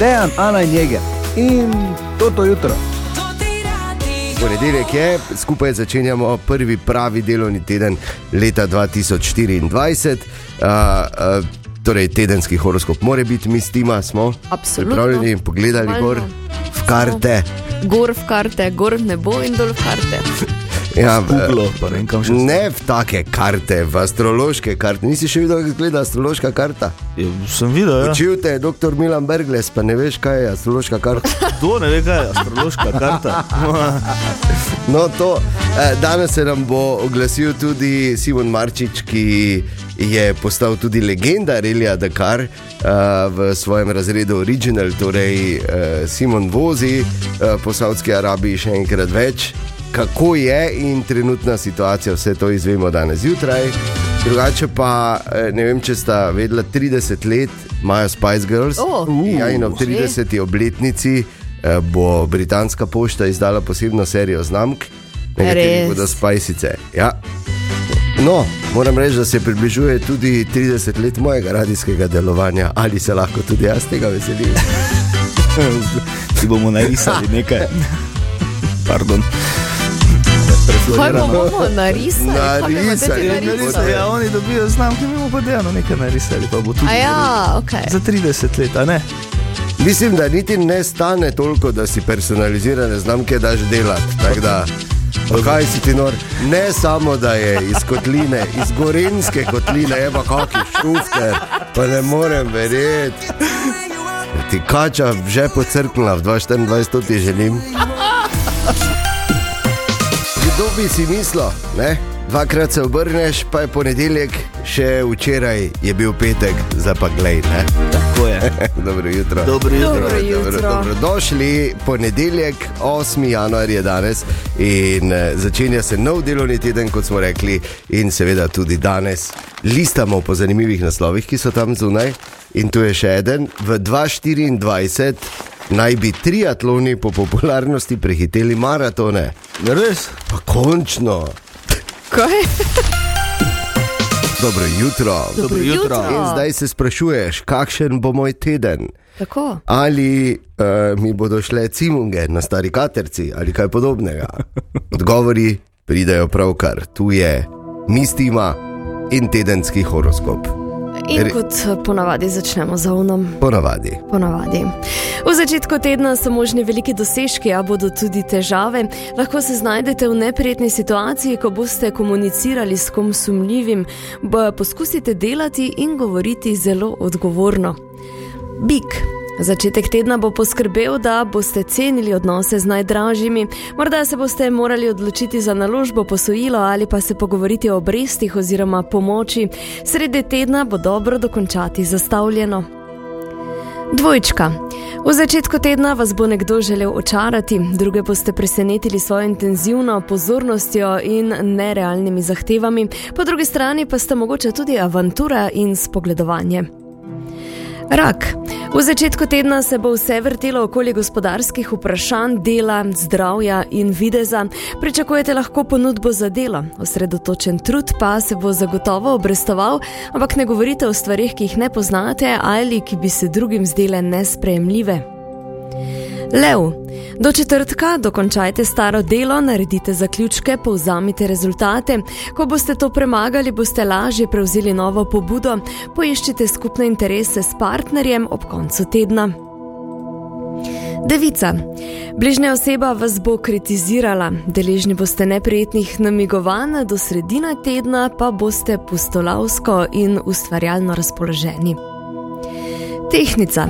Dejan, Ana in Jeger. In to to jutro. Ponedeljek je, skupaj začenjamo prvi pravi delovni teden leta 2024. Uh, uh, torej, tedenski horoskop mora biti, mi s tima smo Absolutno. pripravljeni, pogledali Normalno. gor v karte. Gor v karte, gor nebo in dol v karte. Ja, v- Google, pa ne vem kam še. ne v take karte, v astrološke karte. Nisi še videl, kako izgleda astrološka karta? Ja, sem videl, ja. Učil te je dr. Milan Bergles, pa ne veš, kaj je astrološka karta. Kdo ne ve, kaj je astrološka karta? No, to. Eh, Danes se nam bo oglasil tudi Simon Marčič, ki je postal tudi legenda Relija Dakar eh, v svojem razredu Original. Torej, eh, Simon vozi eh, po Saudski Arabiji še enkrat več. Kako je in trenutna situacija, vse to izvemo danes zjutraj. Drugače pa eh, ne vem, če sta vedela, 30 let imajo Spice Girls. O, ja, in ob že. 30. obletnici eh, bo britanska pošta izdala posebno serijo znamk, na kateri bodo spajsice. Ja. No, moram reči, da se približuje tudi 30 let mojega radijskega delovanja, ali se lahko tudi jaz tega veselim. Si bomo narisali nekaj. Pardon. Kaj bomo narisali? Narisali, zdaj narisali. narisali? Ja, oni dobijo znamke, mi bomo pa dejano nekaj narisali. Pa bo tudi A ja, ok. za 30 let, a ne? Mislim, da niti ne stane toliko, da si personalizirane znamke daš delati. kaj si ti nor? Ne samo, da je iz kotline, iz gorenske kotline, je pa kakšen šufter, pa ne morem verjeti. Ti kača že pocrknila v 2024, to ti želim. Kdo bi si mislil, ne? Dvakrat se obrneš, pa je ponedeljek, še včeraj je bil petek, zdaj pa glej, ne? Tako je. Dobro jutro. Dobro jutro. Dobro jutro. Dobrodošli, ponedeljek, 8. januar je danes in eh, začenja se nov delovni teden, kot smo rekli, in seveda tudi danes listamo po zanimivih naslovih, ki so tam zunaj. In tu je še en, v 2024 naj bi triatloni po popularnosti prehiteli maratone. Res? Pa končno, Kaj? dobro jutro. Dobro jutro. In zdaj se sprašuješ, kakšen bo moj teden. Tako. Ali uh, mi bodo šle cimunge na stari katerci ali kaj podobnega. Odgovori pridejo pravkar, tu je mistima in tedenski horoskop. In Re- kot ponavadi začnemo z ovnom. Ponavadi. Ponavadi. V začetku tedna so možni veliki dosežki, a bodo tudi težave. Lahko se znajdete v neprijetni situaciji, ko boste komunicirali s kom sumljivim. Poskusite delati in govoriti zelo odgovorno. Bik. Začetek tedna bo poskrbel, da boste cenili odnose z najdražjimi. Morda se boste morali odločiti za naložbo, posojilo ali pa se pogovoriti o obrestih oziroma pomoči. Sredi tedna bo dobro dokončati zastavljeno. Dvojčka. V začetku tedna vas bo nekdo želel očarati, druge boste presenetili svojo intenzivno pozornostjo in nerealnimi zahtevami, po drugi strani pa sta mogoče tudi avantura in spogledovanje. Rak. V začetku tedna se bo vse vrtelo okoli gospodarskih vprašanj, dela, zdravja in videza. Pričakujete lahko ponudbo za delo, osredotočen trud pa se bo zagotovo obrestoval, ampak ne govorite o stvarih, ki jih ne poznate ali ki bi se drugim zdele nesprejemljive. Lev. Do četrtka dokončajte staro delo, naredite zaključke, povzamite rezultate. Ko boste to premagali, boste lažje prevzeli novo pobudo, poiščite skupne interese s partnerjem ob koncu tedna. Devica. Bližnja oseba vas bo kritizirala, deležni boste neprijetnih namigovanj, do sredine tedna pa boste pustolavsko in ustvarjalno razpoloženi. Tehnica.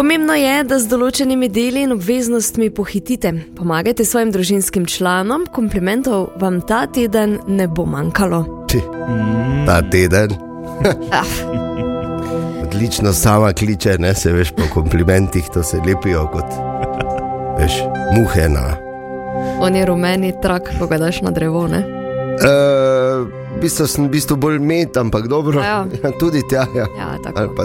Pomembno je, da z določenimi deli in obveznostmi pohitite. Pomagajte svojim družinskim članom, komplimentov vam ta teden ne bo manjkalo. Či, ta teden. Ah, Odlično sama kliče, ne se veš po komplimentih, to se lepijo kot veš, muhe na. on je rumeni trak, ko ga daš na drevo. Ne? Uh, bistvu sem v bistvu bolj met, ampak dobro. Ja. Ja, tudi tja, ja. Ja, tako. ali pa.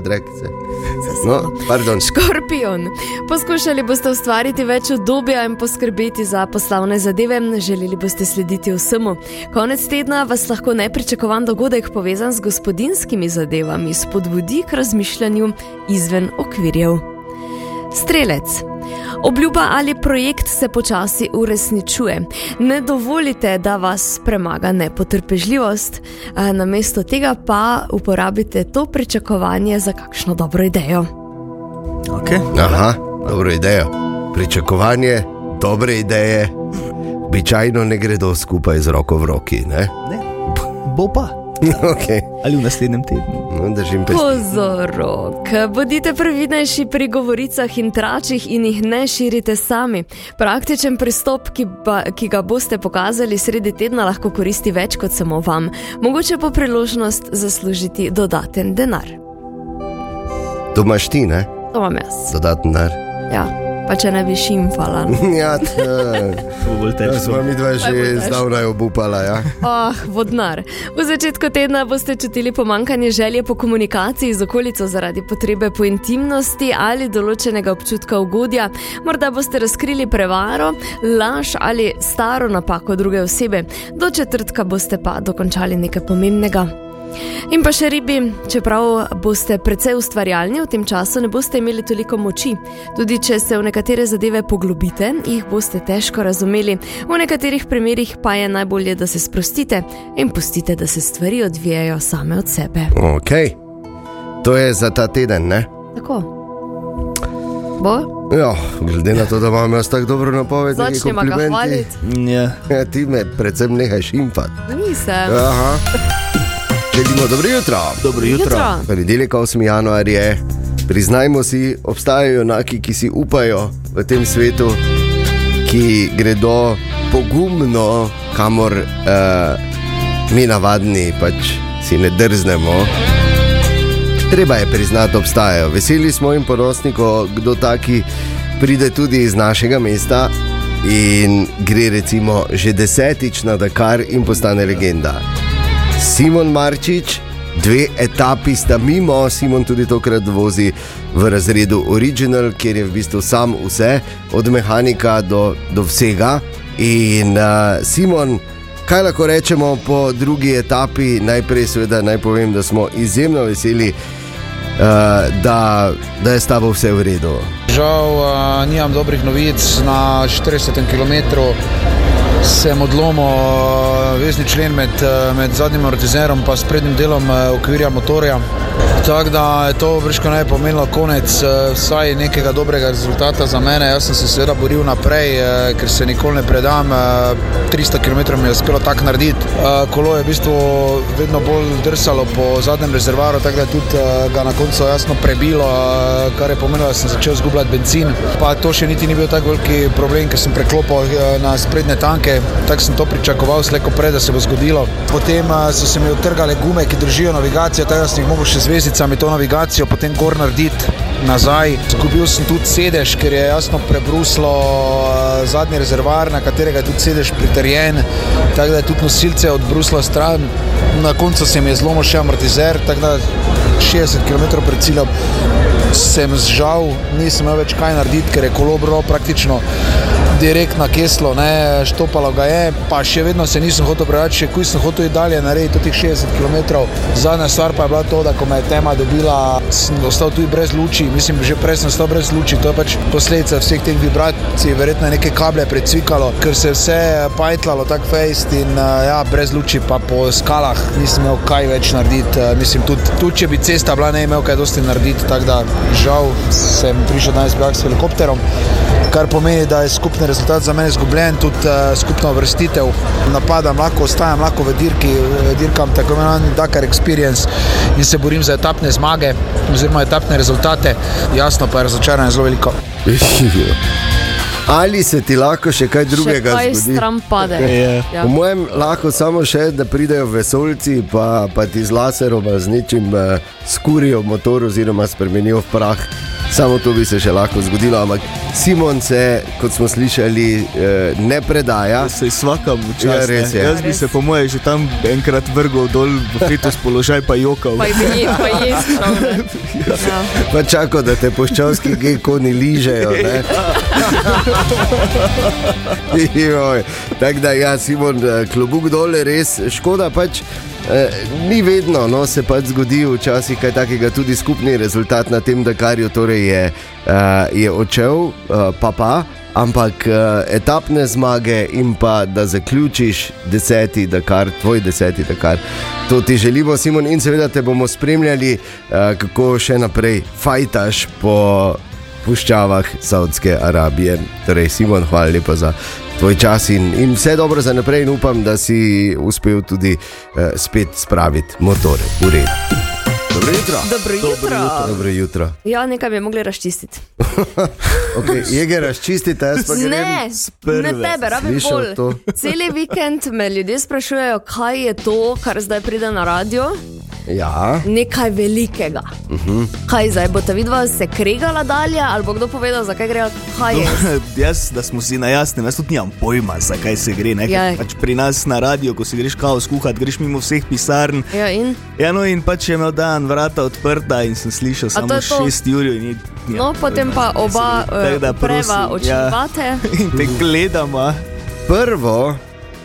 Zasebno. No, pardon. Škorpion. Poskušali boste ustvariti več obdobja in poskrbeti za poslovne zadeve, želeli boste slediti vsemu. Konec tedna vas lahko nepričakovan dogodek povezan z gospodinskimi zadevami spodbudi k razmišljanju izven okvirjev. Strelec. Obljuba ali projekt se počasi uresničuje. Ne dovolite, da vas premaga nepotrpežljivost, namesto tega pa uporabite to pričakovanje za kakšno dobro idejo. Okay. Aha, dobro idejo. Pričakovanje, dobre ideje, običajno ne gredo skupaj z roko v roki. Ne? Ne, bo pa. Okay. Ali v naslednjem tednu. No, držim pesti. Pozorok, bodite previdnejši pri govoricah in tračih in jih ne širite sami. Praktičen pristop, ki, ba, ki ga boste pokazali sredi tedna, lahko koristi več kot samo vam. Mogoče pa priložnost zaslužiti dodaten denar. To imaš ti, ne? To vam jaz. Dodaten denar. Ja, pa če ne bi šimfala. Ja, t- Bo bolj ja, težko. smo mi dva že zdavnaj obupala. Ja. Oh, vodnar. V začetku tedna boste čutili pomankanje želje po komunikaciji z okolico zaradi potrebe po intimnosti ali določenega občutka ugodja. Morda boste razkrili prevaro, laž ali staro napako druge osebe. Do četrtka boste pa dokončali nekaj pomembnega. In pa še ribi, čeprav boste precej ustvarjalni, v tem času ne boste imeli toliko moči. Tudi če se v nekatere zadeve poglobite, jih boste težko razumeli, v nekaterih primerjih pa je najbolje, da se sprostite in pustite, da se stvari odvijajo same od sebe. Okay. To je za ta teden, ne? Tako. Bo? Ja, glede na to, da imam jaz tako dobro napoved, Začnemo ga komplimenti. hvaliti. Ja. Ja, ti me predvsem nehaj šimfati. Nisem. Aha. Želimo dobro jutro. Dobro jutro. Ponedeljek 8. januar je. Priznajmo si, obstajajo junaki, ki si upajo v tem svetu, ki gredo pogumno, kamor uh, mi navadni pač si ne drznemo. Treba je priznati, obstajajo. Veseli smo in ponosni, ko kdo taki pride tudi iz našega mesta in gre recimo že desetič na Dakar in postane legenda. Simon Marčič, dve etapi sta mimo, Simon tudi tokrat vozi v razredu Original, kjer je v bistvu sam vse, od mehanika do, do vsega. In uh, Simon, kaj lahko rečemo po drugi etapi? Najprej, seveda, naj povem, da smo izjemno veseli, uh, da, da je s tabo vse v redu. Žal uh, nimam dobrih novic. Na 40 km sem odlomil uh, vezni člen med, uh, med zadnjim amortizerjem in sprednjim delom uh, okvirja motorja. Tako da je to vrško naj pomenilo konec uh, vsaj nekega dobrega rezultata za mene. Jaz sem se seveda boril naprej, ker se nikoli ne predam. Uh, 300 km mi je uspelo tako narediti. Kolo je v bistvu vedno bolj drsalo po zadnjem rezervoarju, tako da je tudi ga na koncu jasno prebilo, kar je pomenilo, da sem začel izgubljati benzin. Pa to še niti ni bil tako veliki problem, ker sem preklopil na sprednje tanke, tako sem to pričakoval, slejko prej, da se bo zgodilo. Potem uh, so se mi utrgale gume, ki držijo navigacijo, tako da sem jih mogel še z vezicami to navigacijo potem gor narediti. Nazaj. Zgubil sem tudi sedež, ker je jasno prebruslo uh, zadnji rezervoar, na katerega je tudi sedež pritrjen, tako da je tudi nosilce odbruslo stran. Na koncu se mi je zlomil še amortizer, tako da 60 km pred ciljem sem žal, nisem imel več kaj narediti, ker je kolo bilo praktično direkt na keslo, ne, štopalo ga je, pa še vedno se nisem hotel preveč, še kuj sem hotel dalje narediti teh 60 km. Zadnja stvar pa je bila to, da ko me je tema dobila, sem ostal tudi brez luči, mislim, že prej sem ostal brez luči, to je pač posledica vseh teh vibracij, verjetno je neke kable precvikalo, ker se je vse pajtlalo tako fejst in uh, ja, brez luči pa po skalah nisem imel kaj več narediti, uh, mislim, tudi, tudi če bi cesta bila, ne imel kaj dosti narediti, tako da žal sem prišel danes brak s helikopterom kar pomeni, da je skupni rezultat za mene izgubljen, tudi uh, skupna vrstitev. Napadam, lahko ostajam, lahko v dirki, dirkam tako imenovan Dakar Experience in se borim za etapne zmage oziroma etapne rezultate. Jasno pa je razočaranje zelo veliko. Ali se ti lahko še kaj drugega Še kaj zgodi? stran pade. Ja. Ja. Po mojem, lahko samo še, da pridejo vesoljci, pa, pa ti z laserom, z nečim uh, skurijo motor oziroma spremenijo v prah. Samo to bi se še lahko zgodilo, ampak Simon se, kot smo slišali, eh, ne predaja. Se svaka včasih. Ja, res je. Jaz bi se po mojem že tam enkrat vrgel dol v fetus položaj, pa jokal. Pa je je, pa je šel. Ja. Pa čakal, da te poščavski gekoni ližejo. Tako da, ja, Simon, eh, klobuk dole, res škoda pač. E, ni vedno, no, se pač zgodi včasih kaj takega, tudi skupni rezultat na tem Dakarju torej je, je odšel, uh, pa pa. Ampak uh, etapne zmage in pa da zaključiš deseti, da kar tvoj deseti, da kar to ti želimo, Simon, in seveda te bomo spremljali, uh, kako še naprej fajtaš po puščavah Saudske Arabije. Torej, Simon, hvala lepa za tvoj čas in, in vse dobro za naprej, in upam, da si uspel tudi uh, spet spraviti motore v red. Dobro jutro. Dobro jutro. Dobro jutro. Ja, nekaj bi mogli razčistiti. Okay, Jege razčistite, jaz pa grem. Ne, ne tebe, rabim bolj. to? Cel vikend me ljudje sprašujejo, kaj je to, kar zdaj pride na radio. Ja, Nekaj velikega. Uh Mhm. -huh. Kaj zdaj bo ta vidva se kregala dalje, ali bo kdo povedal, zakaj gre, kaj je. Jaz, da smo si na jasnem, jaz tudi nimam pojma, zakaj se gre. Ja. Ja. Pač pri nas na radio, ko si greš kao skuhati, greš mimo vseh pisarn. Ja, in? Ja, no in pač je imel dan vrata odprta in sem slišal samo je to? 6 ur. In, ni- No, potem pa oba uh, preva očivate, Ja. In te gledamo. prvo,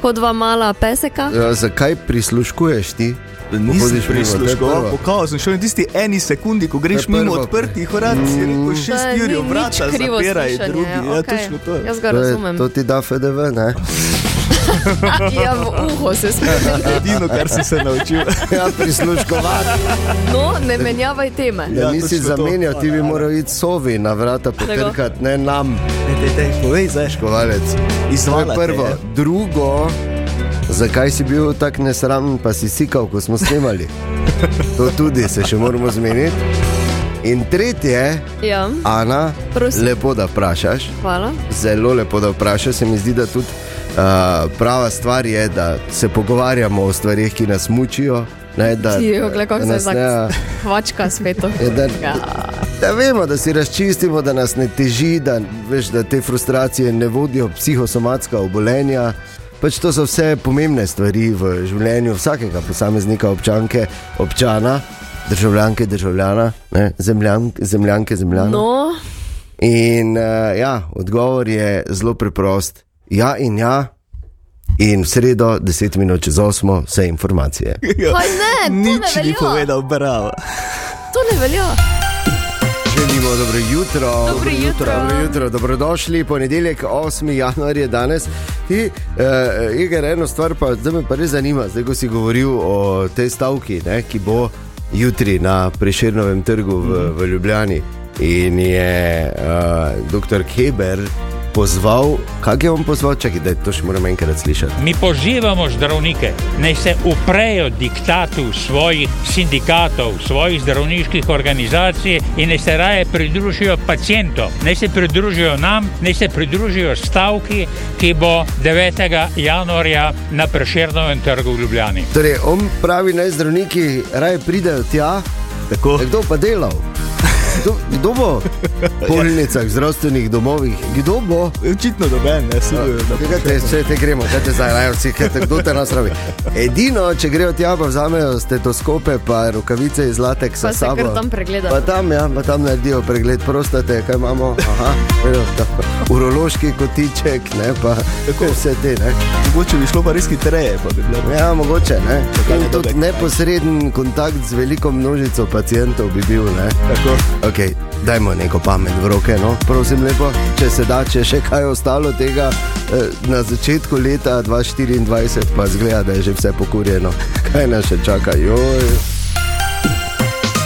kot dva mala peseka. ja, zakaj prisluškuješ ti? Nisem prisluškoval, pokazal sem šel in tisti eni sekundi, ko greš mimo odprtih vrat, si rekel To je 6 ni ur, nič vrata slišanje, drugi. Ja, okej. točno to je. Jaz ga To, je, razumem. to ti da FDV, ne? Ja, v uho se spomnim. Edino, kar sem se naučil. Ja, prisluškovati. No, ne menjavaj teme. Ja, Ja, nisi točno to. zamenjal, ti bi moral iti sovi na vrata potrkati, ne nam, Dej, dej, Povej, zdaj. kovalec. To je Izvala te prvo. Drugo, zakaj si bil tako nesramen, pa si sikal, ko smo snemali? To tudi se še moramo zmeniti. In tretje, Ja, Ana, Prosim. lepo da vprašaš. hvala. Zelo lepo da vprašaš. Se mi zdi, da tudi uh, prava stvar je, da se pogovarjamo o stvarih, ki nas mučijo. Ne, da, Ti, oglej, kako da se zdaj hvačka spet. Ja, da, Ja. da vemo, da si razčistimo, da nas ne teži, da, veš, da te frustracije ne vodijo psihosomatska obolenja. Pač to so vse pomembne stvari v življenju vsakega posameznika, občanke, občana, državljanke, državljana, ne, zemljank, zemljanke, zemljana. No, In uh, ja, odgovor je zelo preprost. Ja in ja. In v sredo, 10 minut čez 8, vse informacije. kaj ne, Nič ni povedal, bravo. To ne velja. Želimo dobro jutro. Dobro jutro. Dobro jutro. Dobrodošli, ponedeljek, 8. januar je danes. Ti, uh, Igor, eno stvar pa zdaj me pa res zanima, zdaj ko si govoril o tej stavki, ne, ki bo jutri na Preširnovem trgu v, v Ljubljani. In je uh, dr. Keber pozval, kaj je on pozval, čakaj, da to še moram enkrat slišati. Mi pozivamo zdravnike, naj se uprejo diktatu svojih sindikatov, svojih zdravniških organizacij in naj se raje pridružijo pacijentom, naj se pridružijo nam, naj se pridružijo stavki, ki bo 9. januarja na Prešernovem trgu v Ljubljani. Torej, on pravi, naj zdravniki raje pridejo tja, Tako. kdo pa delal. Kdo, kdo bo v bolnicah, zdravstvenih domovih, kdo bo? Očitno doben, ne Kaj te, če te gremo, kaj te zdaj rajo, vsi, kaj te, kdo te nas rabi. Edino, če grejo tja, pa vzamejo stetoskope, pa rokavice iz lateksa Pa se sabo. kar tam pregledajo. Pa tam, ja, pa tam naredijo pregled prostate, kaj imamo. Aha, ta urološki kotiček, ne, pa tako vse te. Ne. Mogoče bi šlo pa res hitreje, pa bi bilo. Ja, mogoče ne. Tako tudi neposreden kontakt z veliko množico pacijentov bi bil. Ne. Tako. Okay, dajmo neko pamet v roke, no? prosim, lepo, če se da, če še kaj ostalo tega eh, na začetku leta 2024, pa zgleda, da je že vse pokurjeno. Kaj nas še čaka? Joj.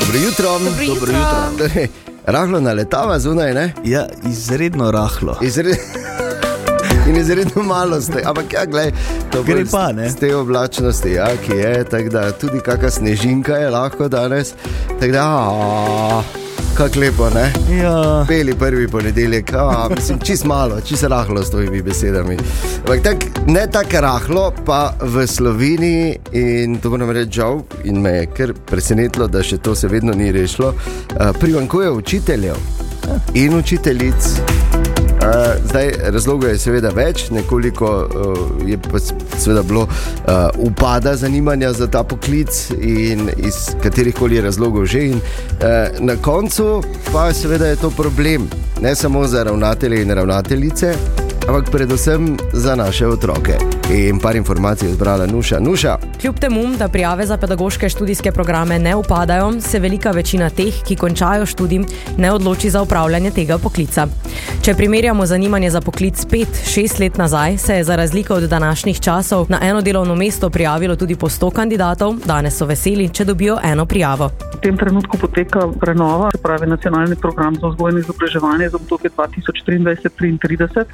Dobro jutro. Dobro jutro. Torej, Rahlo naletava zunaj, ne? Ja, izredno rahlo. Izred... In izredno malo ste, ampak ja, gledaj, to Gre pa, s- ne? Z te oblačnosti, ja, ki je, tako da tudi kakšna snežinka je lahko danes. Tako da, aaa, kako lepo, ne? Ja. Peli prvi ponedeljek, a, mislim, čist malo, čist rahlo s tvojimi besedami. Ampak tak, ne tako rahlo, pa v Sloveniji, in to moram reči žal, in me je kar presenetilo, da še to se vedno ni rešilo, a, primanjkuje učiteljev in učiteljic. Uh, zdaj, razlogov je seveda več, nekoliko uh, je pa seveda bilo uh, upada zanimanja za ta poklic in iz katerih koli razlogov že. In, uh, na koncu pa seveda je to problem, ne samo za ravnatelje in ravnateljice, ampak predvsem za naše otroke. In par informacij je zbrala Nuša. Nuša. Kljub temu, da prijave za pedagoške študijske programe ne upadajo, se velika večina teh, ki končajo študij, ne odloči za upravljanje tega poklica. Če primerjamo zanimanje za poklic 5-6 let nazaj, se je za razliko od današnjih časov na eno delovno mesto prijavilo tudi po 100 kandidatov, danes so veseli, če dobijo eno prijavo. V tem trenutku poteka prenova, se pravi nacionalni program za vzgojno izobraževanje za obdobje 2023-2033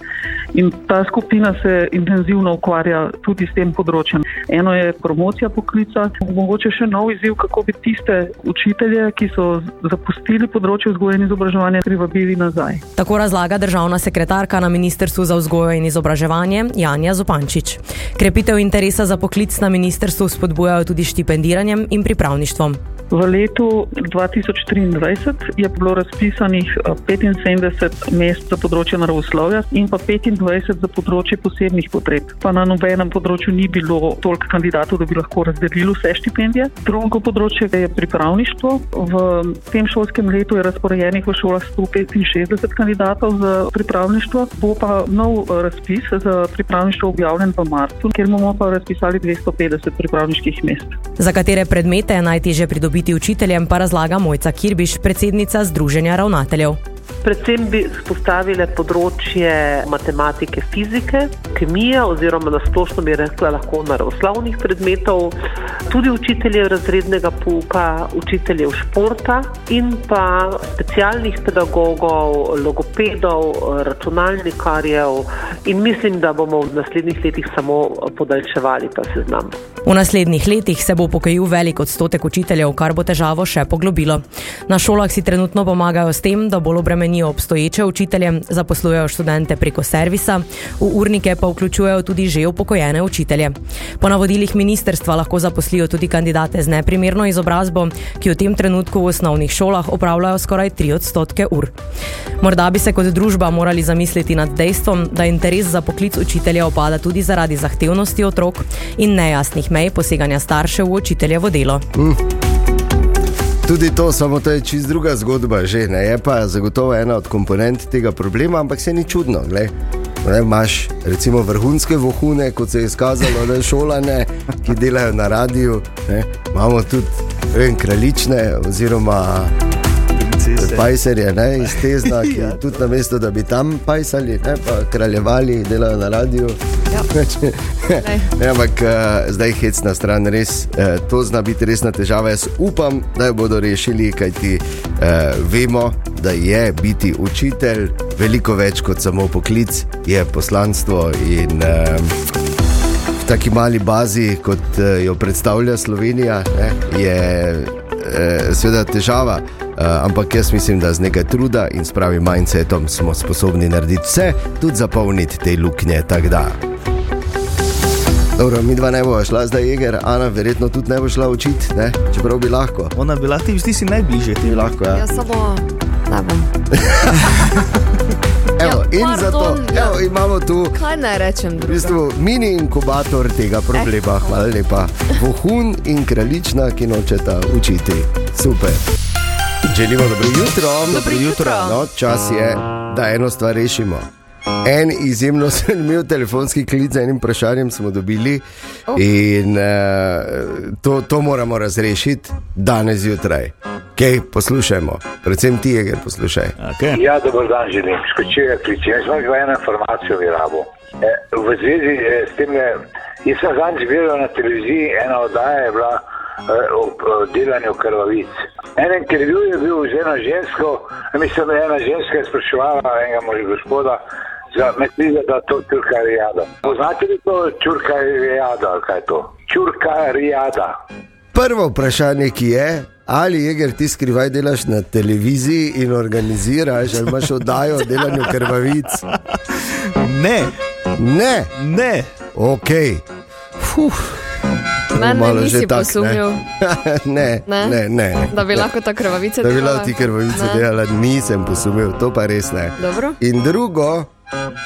in ta skupina se intenzivno ukvarja tudi s tem področjem. Eno je promocija poklica, mogoče še nov izziv, kako bi tiste učitelje, ki so zapustili področje vzgoje in izobraževanja, privabili nazaj. Tako razlaga državna sekretarka na Ministrstvu za vzgojo in izobraževanje Janja Zupančič. Krepitev interesa za poklic na ministrstvu spodbujajo tudi štipendiranjem in pripravništvom. V letu 2023 je bilo razpisanih eh, 75 mest za področje naravoslovja in pa 25 za področje posebnih potreb. Pa na nobenem področju ni bilo toliko kandidatov, da bi lahko razdelili vse štipendije. Drugo področje je pripravništvo. V tem šolskem letu je razporejenih v šolah 165 kandidatov za pripravništvo. Bo pa nov eh, razpis za pripravništvo objavljen v marcu, kjer bomo pa razpisali 250 pripravniških mest. Za katere predmete je najtežje pridobiti učiteljem, pa razlaga Mojca Kirbiš, predsednica Združenja ravnateljev. Predvsem bi spostavile področje matematike, fizike, kemije oziroma na splošno bi rekla lahko naravoslovnih predmetov, tudi učiteljev razrednega pouka, učiteljev športa in pa specialnih pedagogov, logopedov, računalnikarjev in mislim, da bomo v naslednjih letih samo podaljševali ta seznam. V naslednjih letih se bo pokojil velik odstotek učiteljev, kar bo težavo še poglobilo. Na šolah si trenutno pomagajo s tem, da bolj obremenijo obstoječe učitelje, zaposlujejo študente preko servisa, v urnike pa vključujejo tudi že upokojene učitelje. Po navodilih ministerstva lahko zaposlijo tudi kandidate z neprimerno izobrazbo, ki v tem trenutku v osnovnih šolah opravljajo skoraj 3 odstotke ur. Morda bi se kot družba morali zamisliti nad dejstvom, da interes za poklic učitelja opada tudi zaradi zahtevnosti otrok in nejasnih mej poseganja staršev v učiteljevo delo. Mm. Tudi to, samo to je čist druga zgodba, že ne je pa zagotovo ena od komponent tega problema, ampak se ni čudno. Glej. Ne, imaš recimo vrhunske vohune, kot se je izkazalo, ne šolane, ki delajo na radiju. Ne. Imamo tudi vem, kraljične oziroma pajserje ne, iz Tezna, ki ja, tudi na mesto, da bi tam pajsali, ne, pa kraljevali, delajo na radiju. Ja. ne, ampak uh, zdaj hec na stran, res uh, to zna biti resna težava. Jaz upam, da jo bodo rešili, kajti uh, vemo, da je biti učitelj veliko več kot samo poklic, je poslanstvo in uh, v taki mali bazi, kot jo predstavlja Slovenija, ne, je uh, seveda težava. Uh, ampak jaz mislim, da z nekaj truda in s pravim mindsetom smo sposobni narediti vse, tudi zapolniti te luknje. Dobro, mi dva ne bomo šla zdaj, Jeger, Ana, verjetno tudi ne bo šla učiti, ne? čeprav bi lahko. Ona bi lahko, ti vsi si najbližje. Ti bi lahko, ja. Ja, samo ne bom. Evo, Ja, in pardon, zato ja. evo, imamo tu rečem? v bistvu mini inkubator tega problema. Hvala lepa. Vohun in kraljična, ki nočeta učiti. Super. Želimo dobro jutro. Dobro jutro. No, čas je, da eno stvar rešimo. En izjemno zanimiv telefonski klic z enim vprašanjem smo dobili Oh. in uh, to, to moramo razrešiti danes zjutraj. Kaj poslušajmo, predvsem ti, Jeger, poslušaj. Okay. Ja, dober dan, želim. Skočil je klic. Jaz imam dva eno informacijo v Irabu. E, v zvezi e, s tem, je, jaz sem zadnjič videl na televiziji, ena oddaja je bila e, o, o delanju krvavic. En intervju je bil z eno žensko, mislim, da je ena ženska je spraševala enega moža gospoda, za metliza, da to čurka rijada. Poznate li to čurka rijada, kaj je to? Čurka rijada. Prvo vprašanje, ki je, ali Jeger ti skrivaj delaš na televiziji in organiziraš, ali imaš oddajo o delanju krvavic? Ne, Ne, ne. ok. Fuh. Malo že tak, posumil. ne, Ne? ne, ne. Da bi lahko ta krvavica Da bi delala? lahko ti krvavice Ne. delala, nisem posumil, to pa res ne. Dobro. In drugo,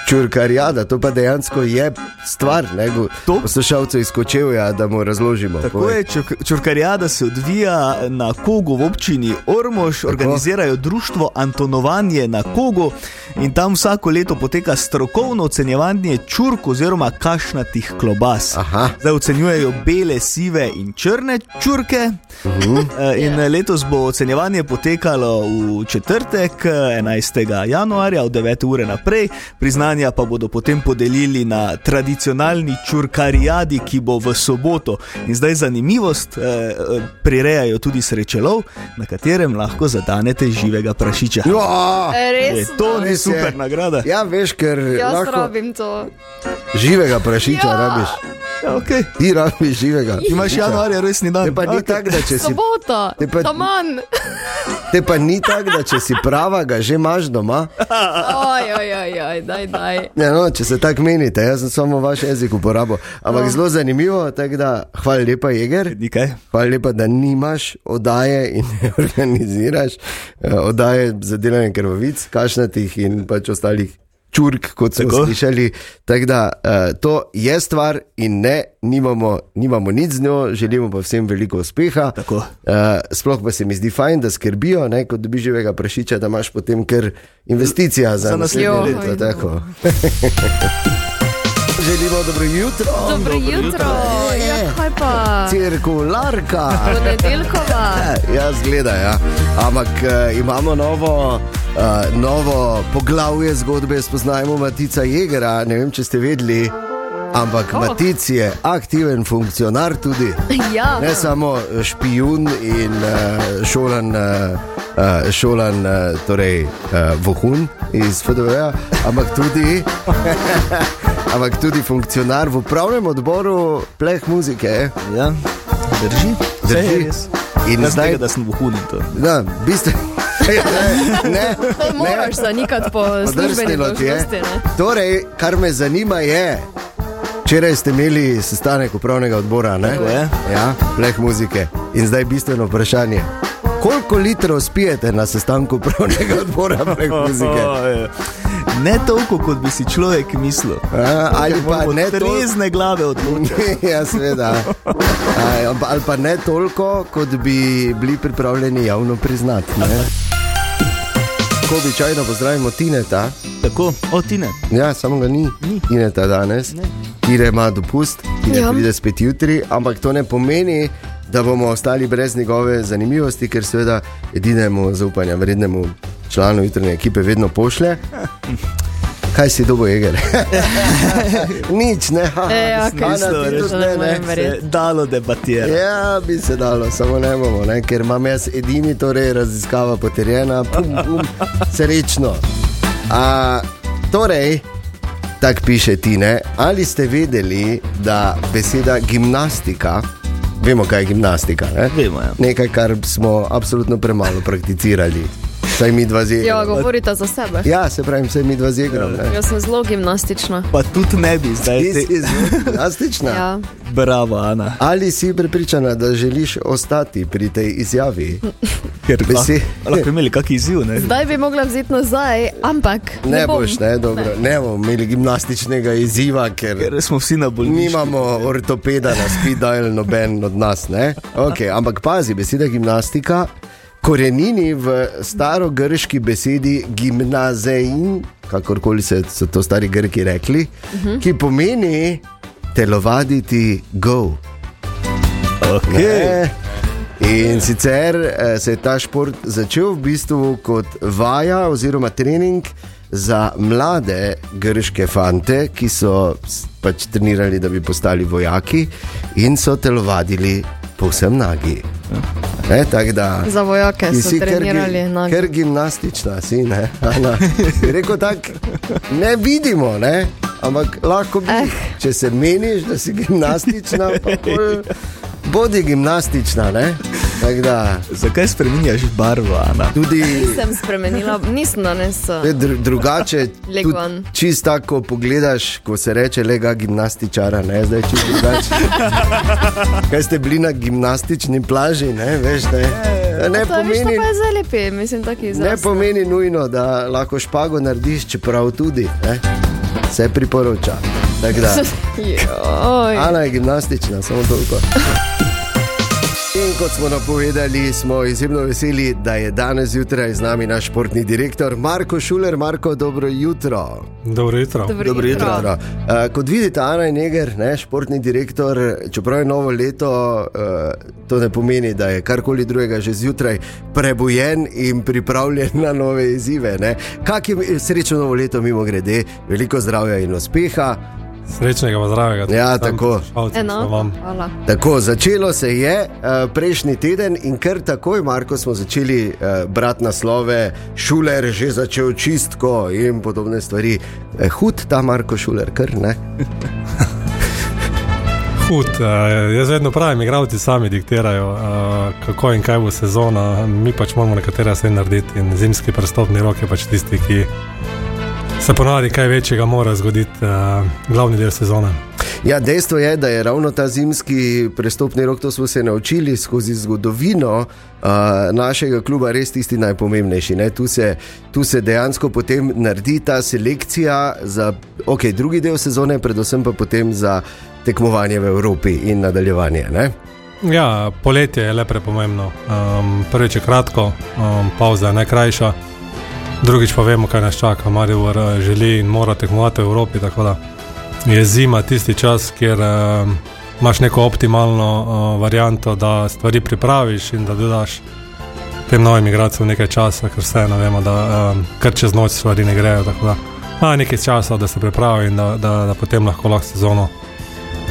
čurkarijada, to pa dejansko je stvar, ne bo To- poslušalcev izkočil, ja, da mu razložimo. Tako Povej. je, čurkarijada se odvija na Kogu v občini Ormož, organizirajo društvo Antonovanje na Kogu in tam vsako leto poteka strokovno ocenjevanje čurk oziroma kašnatih klobas. Aha. Zdaj ocenjujejo bele, sive in črne čurke. Uh -huh. Eh, In letos bo ocenjevanje potekalo v četrtek, eh, 11. januarja, od 9. ure naprej. Priznanja pa bodo potem podelili na tradicionalni čurkarijadi, ki bo v soboto. In zdaj zanimivost, eh, eh, prirejajo tudi srečelov, na katerem lahko zadanete živega prašiča. Ja, Res? Je, to ni Res je. super nagrada. ja, veš, ker Jaz lahko rabim to. živega prašiča Ja. rabiš. Ja, okay. Ti rabiš živega. Imaš januarja resni dan. Te pa ni Okej. tako, da če si, Sobota, Te pa- taman. te pa ni tak, da če si prava, ga že imaš doma. Oj, oj, oj, oj, daj, daj. Ja, no, če se tako menite, jaz sem samo vaš jezik uporabil. Ampak No. zelo zanimivo, tako da hvala lepa, Jeger. Nikaj. Hvala lepa, da nimaš oddaje in ne organiziraš eh, oddaje za delanje krvavic, kašnatih in pač ostalih čurk, kot smo Tako. slišali. Tako da eh, to je stvar in ne, nimamo, nimamo nič z njo, želimo pa vsem veliko uspeha. Tako. Eh, sploh pa se mi zdi fajn, da skrbijo, ne, kot dobiš živega prašiča, da imaš potem kar investicija za, Za naslednje leto. Želimo dobro jutro. Dobro jutro. Ja, kaj pa? Cirkularka. Ponedeljkova. Jaz gledam, ja. ampak uh, imamo novo, uh, novo poglavje zgodbe, spoznajmo Matica Jegera. Ne vem, če ste vedeli, ampak Oh. Matic je aktiven funkcionar tudi. Ja. Ne samo špijun in uh, šolan, uh, šolan uh, torej, uh, vohun iz FDV, ampak tudi, ampak tudi funkcionar v upravnem odboru pleh muzike. Ja, drži. Vse je Drži. res. In Zdaj, zdaj, tega, da sem vohun da, bistveno. Ne, ne, To moraš zanikati po službeni dolžnosti. ne? Torej, kar me zanima je, včeraj ste imeli sestanek upravnega odbora, ne? Tako je. Ja, pleh muzike. In zdaj bistveno vprašanje. Koliko litrov spijete na sestanku upravnega odbora pleh muzike? Ne toliko, kot bi si človek mislil. A, ali pa ne toliko. trezne glave odločiti. ja, seveda. A, ali pa ne toliko, kot bi bili pripravljeni javno priznati. ne. Ko običajno pozdravimo Tineta, Tako, o tine. ja, samo ga ni, Ni. Tineta danes, ki ima dopust, Ja. ja. pride spet jutri, ampak to ne pomeni, da bomo ostali brez njegove zanimivosti, ker seveda edinemu zaupanja vrednemu članu jutranje ekipe vedno pošlje. Kaj si dobo, Jeger? Nič, ne, ha, E, ja, kaj Ana, si ti to, tudi ne, ne ne. Se dalo debatirati. Ja, bi se dalo, samo ne bomo, ne? ker imam jaz edini, torej raziskava potrjena, pum, pum, srečno. A, torej, tako piše Tine, ali ste vedeli, da beseda gimnastika, vemo kaj je gimnastika, ne? Vemo, ja. nekaj, kar smo absolutno premalo prakticirali, saj mi dva z Ja, govorite za sebe. Ja, se pravi, vse mi dva z igrom. ne. Jaz sem zelo gimnastična. Pa tudi ne bi zdaj Ti si zelo gimnastična. Ja. Bravo, Ana. Ali si prepričana, da želiš ostati pri tej izjavi? Ker Besi- lahko, lahko imeli kak izziv, ne? Zdaj bi mogla vzeti nazaj, ampak Ne, ne ne bom. boš, ne, dobro. Ne. ne bomo imeli gimnastičnega izziva, ker, Ker smo vsi na bolnišnici. nimamo ortopeda na speed-dial, noben od nas. ne. Okay, ampak pazi, beseda gimnastika. Korenini v starogrški besedi gimnazein, kakorkoli se so to stari Grki rekli, uh -huh. ki pomeni telovaditi go. Okay. Ne. In sicer eh, se je ta šport začel v bistvu kot vaja oziroma trening za mlade grške fante, ki so pač trenirali, da bi postali vojaki in so telovadili povsem nagi. Ne, tako da. Za vojake so si trenirali na Ker gimnastična si, ne, Ana. Rekel tako, ne vidimo, ne, ampak lahko bi. Eh. Če se meniš, da si gimnastična, pa pol bodi gimnastična, ne. da, Zakaj spremenjaš barvo, Ana? tudi Nisem spremenila, nisem je dru, drugače. Leg tudi on. Čist tako pogledaš, ko se reče lega gimnastičara, ne zdaj čisto drugače. Kaj ste bili na gimnastični plaži, ne veš, da je. da Ne To viš, pomeni, pa je zelo lepi, mislim, taki ne pomeni nujno, da lahko špago narediš, čeprav tudi. Ne? Se priporoča. Ana je gimnastična, samo toliko. In kot smo napovedali, smo izjemno veseli, da je danes zjutraj z nami naš športni direktor Marko Šuler. Marko, dobro jutro. Dobro jutro. Dobro Dobro jutro. jutro. Uh, kot vidite, Ana je neger, ne, športni direktor, čeprav je novo leto, uh, to ne pomeni, da je karkoli drugega že zjutraj prebojen in pripravljen na nove izzive. ne. Kak je srečno novo leto, mimo grede, veliko zdravja in uspeha. Srečnega, zdravega. Ja, tako. vam. Hvala. Tako, začelo se je uh, prejšnji teden in kar takoj, Marko, smo začeli uh, brati naslove, šuler že začel čistko in podobne stvari. Eh, hud ta Marko Šuler, kar ne. Hud, uh, jaz vedno pravim, igravci sami diktirajo, uh, kako in kaj bo sezona, mi pač moramo nekatere stvari narediti in zimski prestopni rok je pač tisti, ki se ponavadi kaj večjega mora zgoditi, uh, glavni del sezone. Ja, dejstvo je, da je ravno ta zimski prestopni rok, to smo se naučili skozi zgodovino uh, našega kluba, res tisti najpomembnejši. ne. Tu se, tu se dejansko potem naredi ta selekcija za okay, drugi del sezone, predvsem pa potem za tekmovanje v Evropi in nadaljevanje. Ne? Ja, poletje je le prepomembno. Um, prvič je kratko, um, pauza je najkrajša, drugič pa vemo, kaj nas čaka. Maribor eh, želi in mora tekmovati v Evropi, tako da je zima tisti čas, kjer um, imaš neko optimalno uh, varianto, da stvari pripraviš in da dodaš tem novim igralcem nekaj časa, ker vseeno vemo, da um, kar čez noč stvari ne grejo. tako da Ima nekaj časa, da se pripravi in da, da, da potem lahko lahko sezono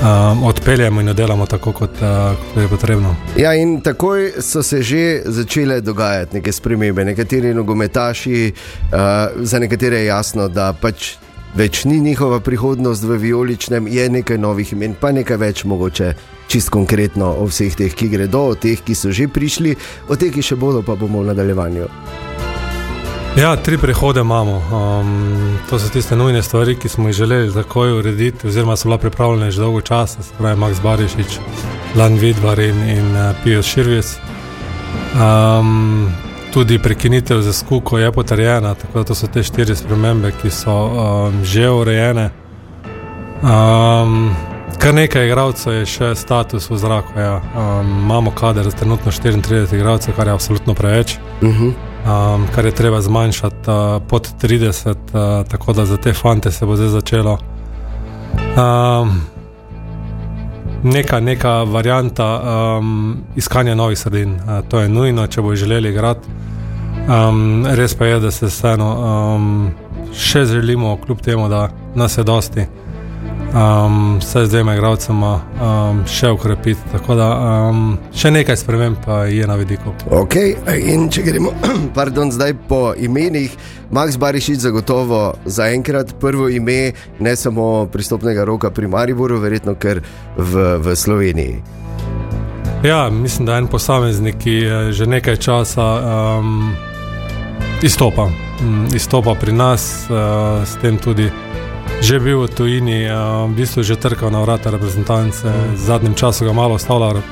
um, odpeljemo in delamo tako, kot, uh, kot je potrebno. Ja, in takoj so se že začele dogajati neke spremembe. Nekateri nogometaši, uh, za nekatere je jasno, da pač več ni njihova prihodnost v vijoličnem, je nekaj novih imen, pa nekaj več mogoče. Čist konkretno o vseh teh, ki gredo, o teh, ki so že prišli, o teh, ki še bodo, pa bomo v nadaljevanju. Ja, tri prehode imamo. Um, to so tiste nujne stvari, ki smo jih želeli takoj urediti, oziroma so bila pripravljena že dolgo časa, se pravi Max Barišič, Lan Vidvar in, in uh, Pijo Širvis. Um, tudi prekinitev za skuko je potrjena, tako da so te štiri spremembe, ki so um, že urejene. Um, kar nekaj igralcev je še status v zraku. Ja. Um, imamo kader za trenutno 34 igralcev, kar je absolutno preveč. Uh -huh. Um, kar je treba zmanjšati uh, pod 30, uh, tako da za te fante se bo zdaj začelo. Um, neka, neka varianta um, iskanja novih sredin, uh, to je nujno, če bo želeli igrati. Um, res pa je, da se vseeno um, še želimo, kljub temu, da nas je dosti. Um, vse z dvema igralcema um, še ukrepiti. Tako da um, še nekaj sprememb pa je na vidiku. Ok, in če gremo pardon, zdaj po imenih, Max Barišič zagotovo zaenkrat prvo ime, ne samo pristopnega roka pri Mariboru, verjetno ker v, v Sloveniji. Ja, mislim, da je en posameznik, ki je že nekaj časa um, izstopa. Um, izstopa pri nas, uh, s tem tudi že bil v tujini, v bistvu že trkal na vrata reprezentance. V zadnjem času ga malo ostavlja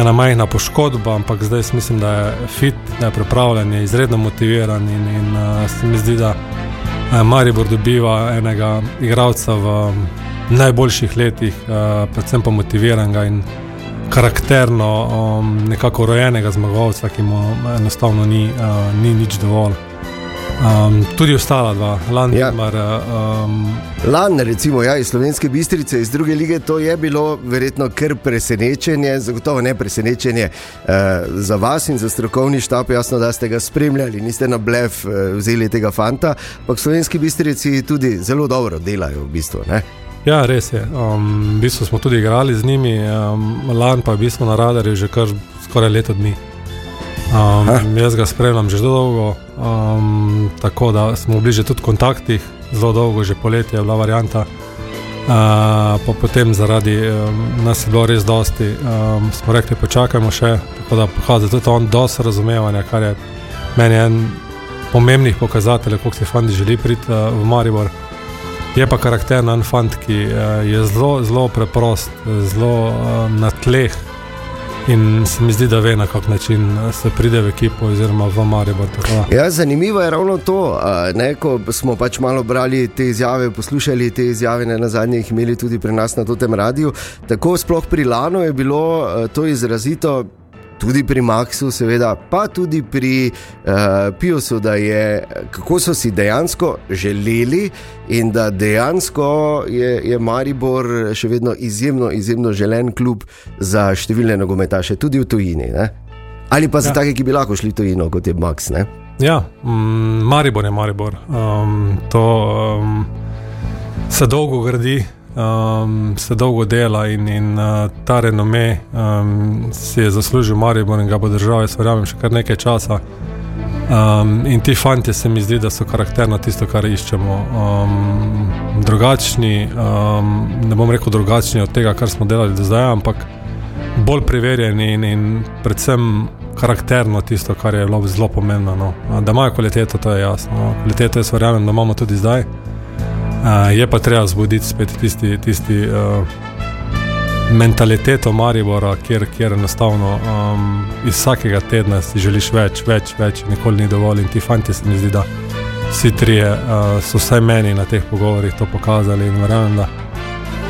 ena majhna poškodba, ampak zdaj mislim, da je fit, da je pripravljen, je izredno motiviran in, in uh, se mi zdi, da uh, Maribor dobiva enega igralca v um, najboljših letih, uh, predvsem pa motiviranega in karakterno, um, nekako rojenega zmagovalca, ki mu enostavno ni, uh, ni nič dovolj. Um, tudi ostala dva, Landemar. Ja. Um, Lan, recimo, ja, iz slovenske bistrice, iz druge lige, to je bilo verjetno kar presenečenje, zagotovo ne presenečenje uh, za vas in za strokovni štab. Jasno, da ste ga spremljali, niste na blef uh, vzeli tega fanta, ampak slovenski bistrici tudi zelo dobro delajo v bistvu. Ne? ja, res je. Um, v bistvu smo tudi igrali z njimi, um, Lan pa je v bistvu na radarju že kar skoraj leto dni. Um, jaz ga spremljam že dolgo, um, tako da smo bili že tudi v kontaktih, zelo dolgo, že poletje je bila varianta. pa potem zaradi um, nas je bilo res dosti, um, smo rekli, počakajmo še, tako da pokazuje tudi on dosti razumevanja, kar je meni en pomembnih pokazateljev, koliko se fandi želi priti uh, v Maribor. Je pa karakteren fant, ki uh, je zelo, zelo preprost, zelo uh, na tleh, In se mi zdi, da ve na kak način se pride v ekipo, oziroma v Maribor. Ja, zanimivo je ravno to, da smo pač malo brali te izjave, poslušali te izjave, ne na zadnje jih imeli tudi pri nas na tem radiju. Tako sploh pri Lanu je bilo to izrazito tudi pri Maxu, seveda, pa tudi pri uh, Piusu, da je kako so si dejansko želeli in da dejansko je, je Maribor še vedno izjemno, izjemno želen klub za številne nogometaše, tudi v tujini. Ne? Ali pa za ja. take, ki bi lahko šli v tujino, kot je Max. Ne? Ja, mm, Maribor je Maribor. Um, to um, se dolgo gradi um, se dolgo dela in, in uh, ta renome um, si je zaslužil Maribor in ga bo držal, jaz verjamem, še kar nekaj časa. Um, in ti fanti se mi zdi, da so karakterno tisto, kar iščemo. Um, drugačni, um, ne bom rekel drugačni od tega, kar smo delali do zdaj, ampak bolj preverjeni in, in predvsem karakterno tisto, kar je zelo pomembno. No. Da imajo kvaliteto, to je jasno. No. Kvaliteto jaz verjamem, da imamo tudi zdaj. Uh, je pa treba zbuditi spet tisti, tisti uh, mentaliteto Maribora, kjer, kjer enostavno um, iz vsakega tedna si želiš več, več, več, nikoli ni dovolj. In ti fanti se mi zdi, da vsi trije uh, so vsaj meni na teh pogovorih to pokazali in verjamem, da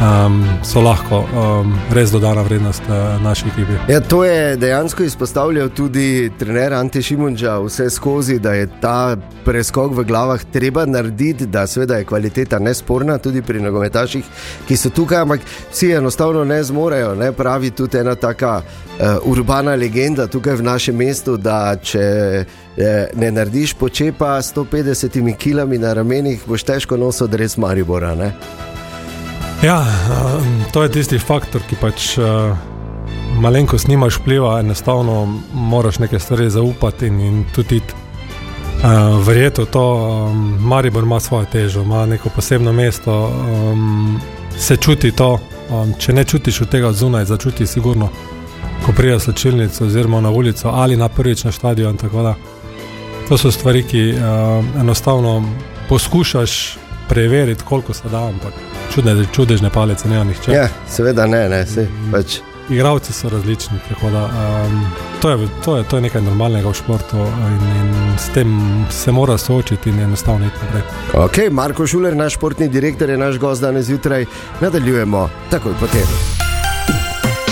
um, so lahko um, res dodana vrednost uh, naši ekipi. Ja, to je dejansko izpostavljal tudi trener Ante Šimunča vse skozi, da je ta preskok v glavah treba narediti, da seveda je kvaliteta nesporna tudi pri nogometaših, ki so tukaj, ampak vsi enostavno ne zmorejo. Ne? Pravi tudi ena taka uh, urbana legenda tukaj v našem mestu, da če eh, ne narediš počepa s 150 kg na ramenih, boš težko nosil res Maribora. Ne? Ja, to je tisti faktor, ki pač uh, malenkost nimaš vpliva, enostavno moraš nekaj stvari zaupati in, in tudi uh, verjeti v to. Um, Maribor ima svojo težo, ima neko posebno mesto, um, se čuti to. Um, če ne čutiš od tega zunaj, začuti sigurno, ko priješ slčilnico oziroma na ulico ali na prvič na stadion. To so stvari, ki uh, enostavno poskušaš preveriti, koliko se da. Ampak čudne, čudežne palice, ne nihče. Ja, seveda ne, ne, se pač. Igravci so različni, tako da um, to, je, to, je, to je nekaj normalnega v športu in, in s tem se mora soočiti in enostavno iti naprej. Ok, Marko Šuler, naš športni direktor, je naš gost danes zjutraj. Nadaljujemo takoj potem.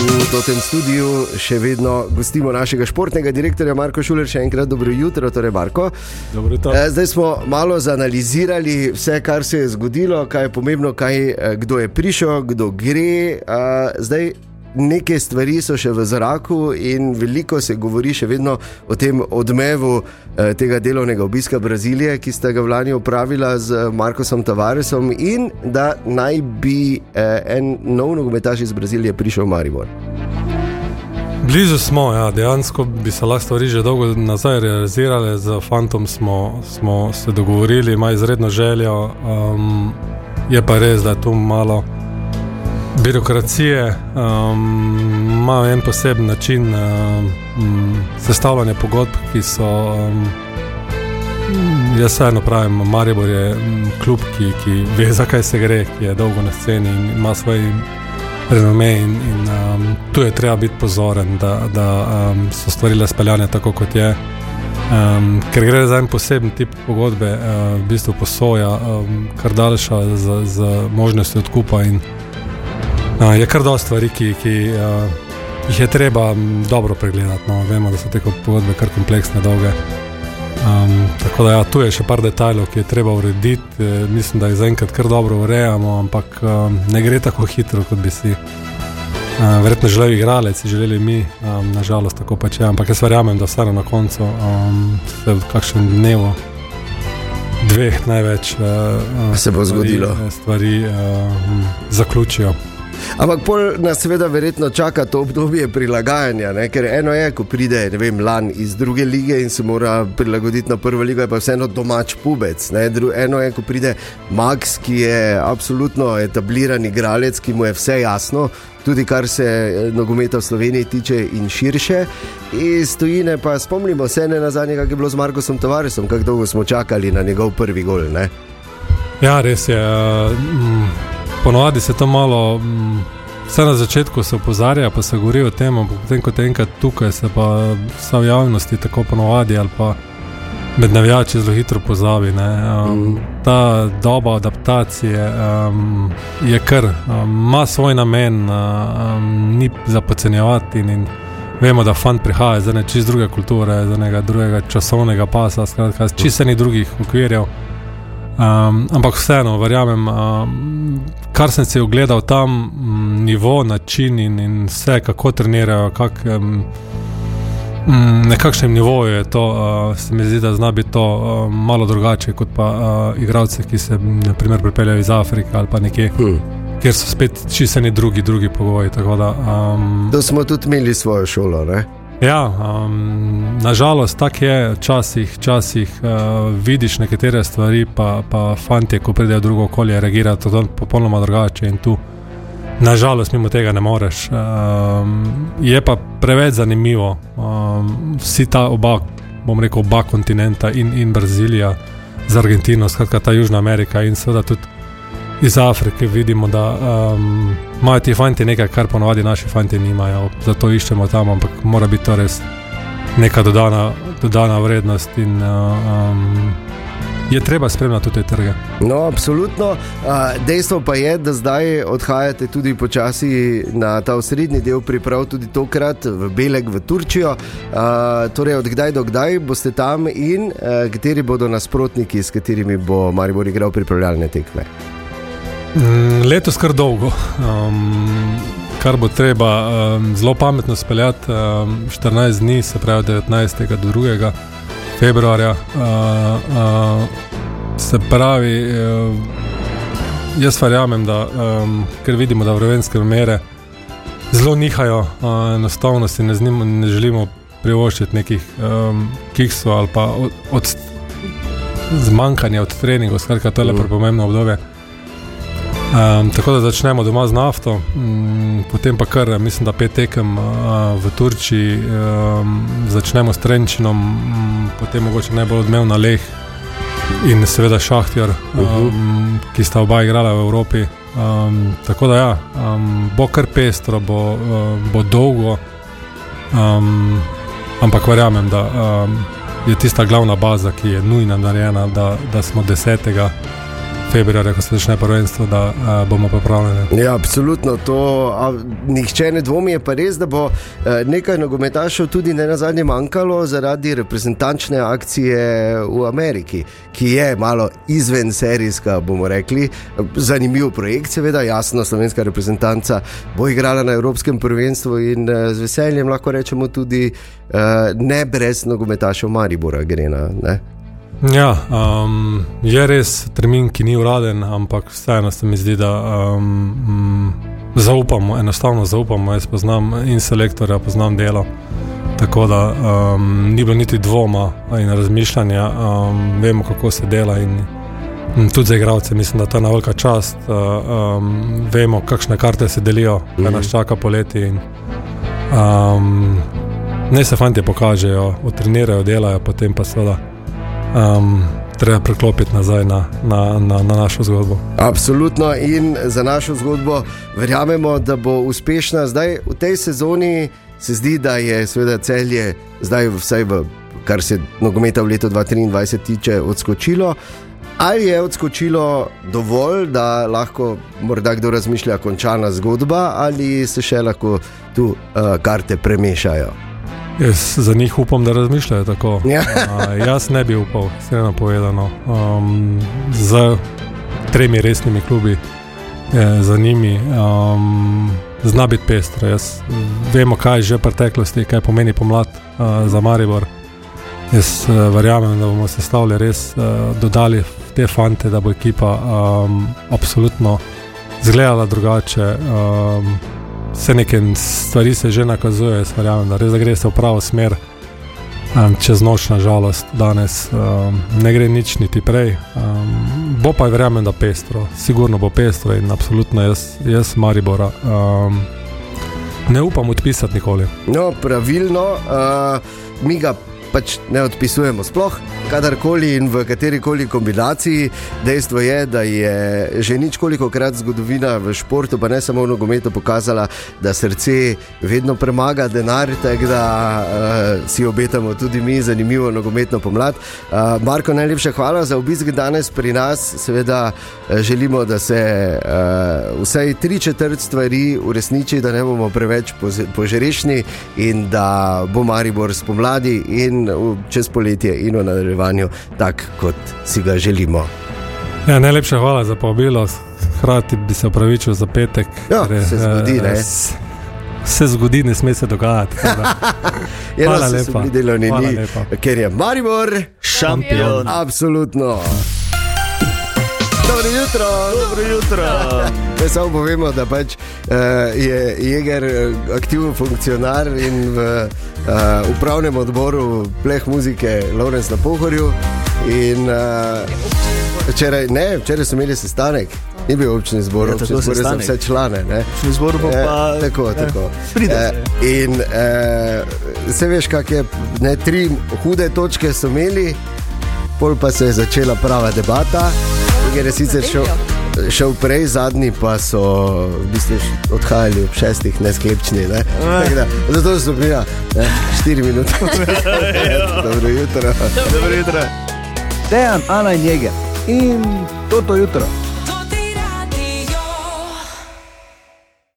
V tem studiu še vedno gostimo našega športnega direktorja Marko Šuler, še enkrat dobro jutro, torej Marko. Dobro jutro. Eh, zdaj smo malo zanalizirali vse, kar se je zgodilo, kaj je pomembno, kaj, eh, kdo je prišel, kdo gre. Zdaj, Neke stvari so še v zraku, in veliko se govori še vedno o tem odmevu eh, tega delovnega obiska Brazilije, ki ste ga lani upravili z Markosom Tavaresom, in da naj bi eh, en nov nogometaš iz Brazilije prišel v Maribor. Blizu smo, ja, dejansko bi se lahko stvari že dolgo nazaj realizirale, z Fantom smo, smo se dogovorili, ima izredno željo. Um, je pa res, da je tu malo birokracije, um, ima en poseben način um, sestavljanja pogodb, ki so. Um, jaz vseeno pravim, Maribor je klub, ki, ki ve, zakaj se gre, ki je dolgo na sceni in ima svoj renome. In, in, um, tu je treba biti pozoren, da, da um, so stvari speljane tako, kot je. Um, ker gre za en poseben tip pogodbe, uh, v bistvu posoja, um, kar daljša z, z možnostjo odkupa. In, Uh, je kar dosta stvari, ki, ki uh, jih je treba dobro pregledati. No. Vemo, da so te pogodbe kar kompleksne, dolge. Um, tako da ja, tu je še par detajlov, ki je treba urediti. E, mislim, da jih zaenkrat kar dobro urejamo, ampak um, ne gre tako hitro, kot bi si. Uh, verjetno želeli igralec, želeli mi, um, nažalost, tako pač je. Ampak jaz verjamem, da vseeno na koncu um, se v kakšnem dnevu, dveh največ, uh, se bo zgodilo. Stvari, stvari uh, zaključijo. Ampak pol nas seveda verjetno čaka to obdobje prilagajanja, ne? ker eno je, ko pride vem, lan iz druge lige in se mora prilagoditi na prvo ligo, je pa vseeno domač pubec. Ne? Dru eno je, ko pride Max, ki je absolutno etabliran igralec, ki mu je vse jasno. Tudi kar se eh, nogometa v Sloveniji tiče, in širše. Iz tujine pa spomnimo se ne na zadnje, kako je bilo z Markosom Tavaresom, kako dolgo smo čakali na njegov prvi gol. Ne? Ja, res je. Uh, ponovadi se to malo, um, vse na začetku se opozarja, pa se govori o tem, ampak potem, ko te enkrat tukaj, se pa vse v javnosti tako ponovadi ali pa med navijači zelo hitro pozabi. Um, mm. Ta doba adaptacije um, je kar, ima um, svoj namen, um, ni za podcenjevati. In, Vemo, da fant prihaja iz neke čist druge kulture, iz nekega drugega časovnega pasa, skratka, čisto ni drugih okvirjev. Um, ampak vseeno, verjamem, um, kar sem si ogledal tam, um, nivo, način in, in vse, kako trenirajo, kak, um, na kakšnem nivoju je to, uh, se mi zdi, da zna biti to uh, malo drugače kot pa uh, igravci, ki se naprimer, pripeljajo iz Afrike ali pa nekje. Hmm. Ker so spet čisteni drugi, drugi pogoji. Da, um, to smo tudi imeli svojo šolo. Ne? Ja, um, nažalost, tako je, včasih, včasih uh, vidiš nekatere stvari, pa, pa fanti, ko pridejo v drugo okolje, reagirajo popolnoma drugače. In tu, nažalost, mimo tega ne moreš. Um, je pa preveč zanimivo, um, vsi ta oba, bom rekel, oba kontinenta in, in Brazilija z Argentino, skratka ta Južna Amerika in seveda tudi iz Afrike vidimo, da um, imajo ti fanti nekaj, kar ponovadi naši fanti nimajo. Zato iščemo tam, ampak mora biti to res neka dodana, dodana vrednost. In, uh, um, Je treba spremljati te trge. No, absolutno. Dejstvo pa je, da zdaj odhajate tudi počasi na ta osrednji del priprav, tudi tokrat v Beleg, v Turčijo. Torej, od kdaj do kdaj boste tam in kateri bodo nasprotniki, s katerimi bo Maribor igral pripravljalne tekme? Mm, letos kar dolgo, um, kar bo treba um, zelo pametno speljati. Um, 14 dni, se pravi 19. do 2. februarja. Uh, uh, se pravi, uh, jaz verjamem, da um, ker vidimo, da vremenske mere zelo nihajo, uh, enostavno si ne, znimo, ne želimo privoščiti nekih um, kiksov ali pa od, od zmanjkanja od treningov, skratka, to je lepo pomembno obdobje. Um, tako da začnemo doma z nafto, um, potem pa kar, mislim, da pet tekem uh, v Turčiji, um, začnemo s Trenčinom, um, potem mogoče najbolj odmevna Leh in seveda Šahtjar, um, ki sta oba igrala v Evropi. Um, tako da ja, um, bo kar pestro, bo, uh, bo dolgo, um, ampak verjamem, da um, je tista glavna baza, ki je nujna narejena, da, da smo desetega februarja, ko se začne prvenstvo, da a, bomo pripravljeni. Ja, absolutno. To, a, nihče ne dvomi, je pa res, da bo e, nekaj nogometašev tudi ne na zadnje manjkalo zaradi reprezentančne akcije v Ameriki, ki je malo izven serijska, bomo rekli. Zanimiv projekt, seveda, jasno, slovenska reprezentanca bo igrala na Evropskem prvenstvu in e, z veseljem lahko rečemo tudi e, ne brez nogometašev Maribora, Grena. Ne? Ja, um, je res termin, ki ni uraden, ampak vseeno se mi zdi, da um, um, zaupamo, enostavno zaupamo. Jaz poznam in selektorja, poznam delo. Tako da um, ni bilo niti dvoma in razmišljanja, um, vemo, kako se dela. In, in tudi za igralce mislim, da to je ta velika čast. Uh, um, vemo, kakšne karte se delijo, kaj nas čaka poleti. In, um, ne se fanti pokažejo, utrenirajo, delajo, potem pa seveda um, treba preklopiti nazaj na, na, na, na našo zgodbo. Absolutno in za našo zgodbo verjamemo, da bo uspešna. Zdaj v tej sezoni se zdi, da je seveda celje, zdaj vsaj v kar se nogometa v letu 2023 tiče, odskočilo. Ali je odskočilo dovolj, da lahko morda kdo razmišlja, končana zgodba, ali se še lahko tu uh, karte premešajo? Jaz za njih upam, da razmišljajo tako. Ja. A, jaz ne bi upal, vseeno povedano. Um, z tremi resnimi klubi, je, za njimi, um, zna biti pestro. Jaz vemo, kaj je že v preteklosti, kaj pomeni pomlad uh, za Maribor. Jaz uh, verjamem, da bomo se stavili res, uh, dodali te fante, da bo ekipa um, absolutno izgledala drugače. Um, vse neke stvari se že nakazujejo, verjamem, da res da gre se v pravo smer. Um, čez noč, nažalost, danes um, ne gre nič niti prej. Um, bo pa verjamem, da pestro, sigurno bo pestro in absolutno jaz, jaz Maribora. Um, ne upam odpisati nikoli. No, pravilno, uh, mi ga pač ne odpisujemo sploh, kadarkoli in v kateri koli kombinaciji. Dejstvo je, da je že ničkoliko krat zgodovina v športu, pa ne samo v nogometu, pokazala, da srce vedno premaga denar, tako da uh, si obetamo tudi mi zanimivo nogometno pomlad. Uh, Marko, najlepša hvala za obisk danes pri nas. Seveda želimo, da se uh, vsaj tri četrt stvari uresniči, da ne bomo preveč požrešni in da bo Maribor spomladi in čez poletje in v nadaljevanju tak, kot si ga želimo. Ja, najlepša hvala za povabilo, hkrati bi se opravičil za petek. Ja, ker, se zgodi, ne. Se zgodi, ne sme se dogajati. Ja, hvala lepa. Hvala lepa. Ker je Maribor šampion. Absolutno. Dobro jutro. Dobro jutro. Me samo povemo, da pač, uh, je Jeger aktiven funkcionar in v uh, upravnem odboru pleh muzike Lorenz na Pohorju. In, uh, včeraj, ne, včeraj smo imeli sestanek. Ni bil občni zbor, ja, občni zbor za vse člane. Občni zbor bo pa e, tako. tako. E, in e, se veš, kak je, ne, tri hude točke so imeli, pol pa se je začela prava debata ker je sicer šel, šel prej, zadnji pa so v bistvu odhajali ob šestih, ne sklepčni. Ne? Da, zato so bili štiri minute. Dobro jutro. Dobro jutro. Dejan, Ana in Jeger. In to jutro.